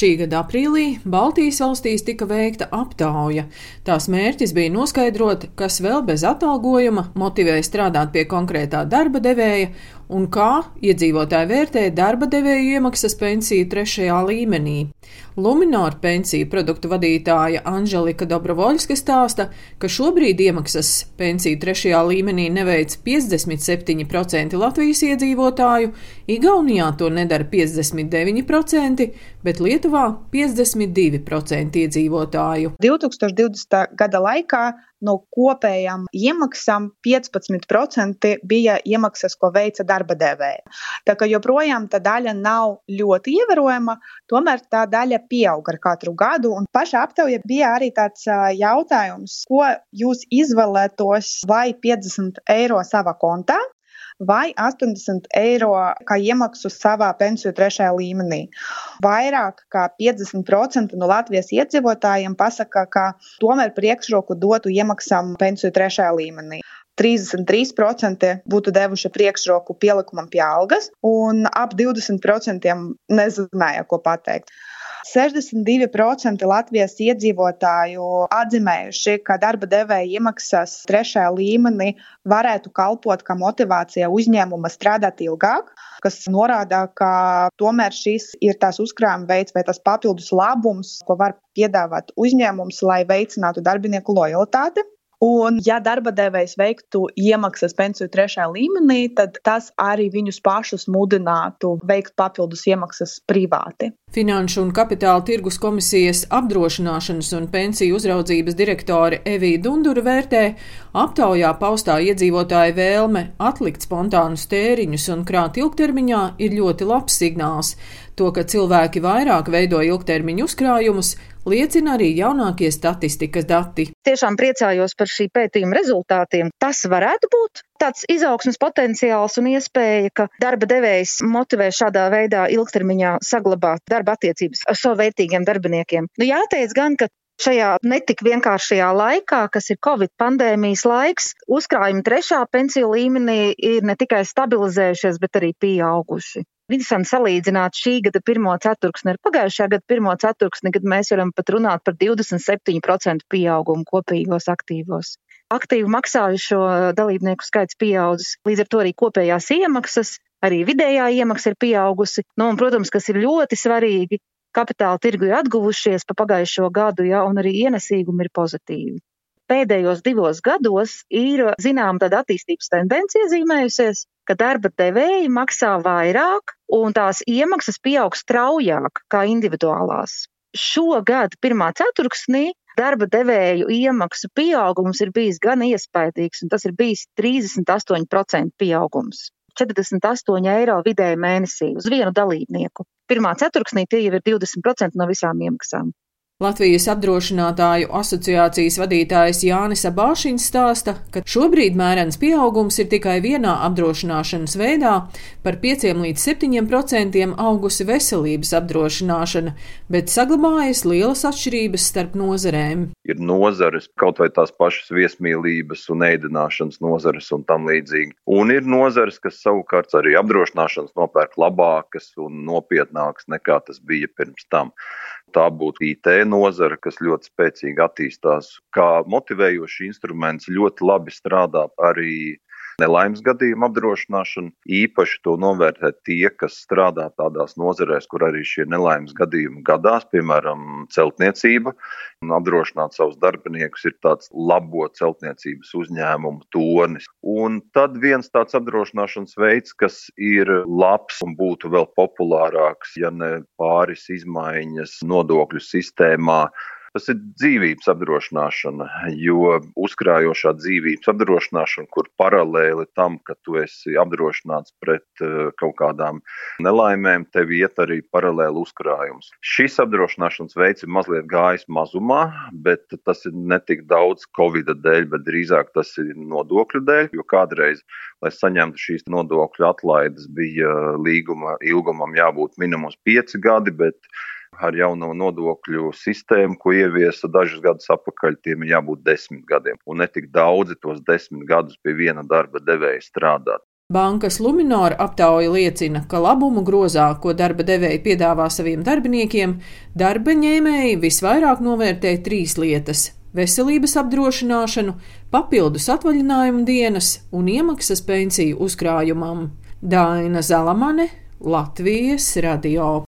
Šī gada aprīlī Baltijas valstīs tika veikta aptauja. Tās mērķis bija noskaidrot, kas vēl bez atalgojuma motivē strādāt pie konkrētā darba devēja un kā iedzīvotāji vērtē darba devēju iemaksas pensiju trešajā līmenī. Lumināra pensiju produktu vadītāja Anželika Dobrovoļska stāsta, ka šobrīd iemaksas pensiju trešajā līmenī neveic 57% Latvijas iedzīvotāju, Igaunijā to nedara 59%, bet Lietuvā 52% iedzīvotāju. 2020. gada laikā no kopējām iemaksām 15% bija iemaksas, ko veica darba devēja. Tā kā joprojām tā daļa nav ļoti ievērojama, tomēr tā daļa pieaug ar katru gadu. Un pašā aptaujā bija arī tāds jautājums, ko jūs izvēlētos vai 50 eiro savā kontā vai 80 eiro kā iemaksu savā pensiju trešajā līmenī. Vairāk kā 50% no Latvijas iedzīvotājiem pasaka, ka tomēr priekšroku dotu iemaksām pensiju trešajā līmenī. 33% būtu devuši priekšroku pielikumam pie algas, un ap 20% nezināja, ko pateikt. 62% Latvijas iedzīvotāju atzīmējuši, ka darba devēja iemaksas trešajā līmenī varētu kalpot kā motivācija uzņēmuma strādāt ilgāk, kas norāda, ka tomēr šis ir tās uzkrājuma veids vai tas papildus labums, ko var piedāvāt uzņēmums, lai veicinātu darbinieku lojalitāti. Un, ja darba devējs veiktu iemaksas pensiju trešajā līmenī, tad tas arī viņus pašus mudinātu veikt papildus iemaksas privāti. Finanšu un kapitāla tirgus komisijas apdrošināšanas un pensiju uzraudzības direktore Evija Dundura vērtē, aptaujā paustā iedzīvotāja vēlme atlikt spontānus tēriņus un krāt ilgtermiņā ir ļoti labs signāls. To, ka cilvēki vairāk veido ilgtermiņu uzkrājumus, liecina arī jaunākie statistikas dati. Tiešām priecājos par šī pētījuma rezultātiem. Tas varētu būt tāds izaugsmas potenciāls un iespēja, ka darba devējs motivē šādā veidā ilgtermiņā saglabāt darba attiecības ar savu vērtīgiem darbiniekiem. Nu, jāteic gan, ka šajā netik vienkāršajā laikā, kas ir Covid pandēmijas laiks, uzkrājumi trešā pensiju līmenī ir ne tikai stabilizējušies, bet arī pieauguši. Interesanti salīdzināt šī gada pirmo ceturksni ar pagājušā gada pirmo ceturksni, kad mēs varam pat runāt par 27% pieaugumu kopīgos aktīvos. Aktīvu maksājušo dalībnieku skaits pieaudzis, līdz ar to arī kopējās iemaksas, arī vidējā iemaksa ir pieaugusi. Nu, un, protams, kas ir ļoti svarīgi, kapitāla tirgu ir atguvušies pa pagājušo gadu, ja, un arī ienesīgumi ir pozitīvi pēdējos divos gados ir zinām tāda attīstības tendence iezīmējusies, ka darba devēji maksā vairāk un tās iemaksas pieaug straujāk kā individuālās. Šogad pirmā ceturksnī darba devēju iemaksu pieaugums ir bijis gan iespaidīgs, un tas ir bijis 38% pieaugums. 48 eiro vidēji mēnesī uz vienu dalībnieku. Pirmā ceturksnī tie jau ir 20% no visām iemaksām. Latvijas apdrošinātāju asociācijas vadītājs Jānis Abāšins stāsta, ka šobrīd mērens pieaugums ir tikai vienā apdrošināšanas veidā, par 5 līdz 7 procentiem augusi veselības apdrošināšana, bet saglabājas lielas atšķirības starp nozarēm. Ir nozares, kaut vai tās pašas viesmīlības un ēdināšanas nozares un tam līdzīgi. Un ir nozares, kas savukārt arī apdrošināšanas nopērk labākas un nopietnākas nekā tas bija pirms tam. Tā būtu IT nozara, kas ļoti spēcīgi attīstās. Kā motivējošs instruments ļoti labi strādā arī nelaimes gadījumu apdrošināšanu. Īpaši to novērtē tie, kas strādā tādās nozarēs, kur arī šie nelaimes gadījumi gadās, piemēram, celtniecība. Apdrošināt savus darbiniekus ir tāds labo celtniecības uzņēmumu tonis. Un tad viens tāds apdrošināšanas veids, kas ir labs un būtu vēl populārāks, ja ne pāris izmaiņas nodokļu sistēmā, Tas ir dzīvības apdrošināšana, jo uzkrājošā dzīvības apdrošināšana, kur paralēli tam, ka tu esi apdrošināts pret eh, kaut kādām nelaimēm, tev iet arī paralēli uzkrājums. Šis apdrošināšanas veids ir mazliet gājis mazumā, bet tas ir ne tik daudz Covid dēļ, bet drīzāk tas ir nodokļu dēļ, jo kādreiz, lai saņemtu šīs nodokļu atlaides, bija līguma ilgumam jābūt minimums pieci gadi, bet ar jauno nodokļu sistēmu, ko ieviesa dažus gadus atpakaļ, tiem ir jābūt desmit gadiem. Un ne tik daudzi tos desmit gadus pie viena darba devēja strādāt. Bankas Luminora aptauja liecina, ka labumu grozā, ko darba devēji piedāvā saviem darbiniekiem, darba ņēmēji visvairāk novērtē trīs lietas - veselības apdrošināšanu, papildus atvaļinājumu dienas un iemaksas pensiju uzkrājumam. Daina Zalamane, Latvijas radio.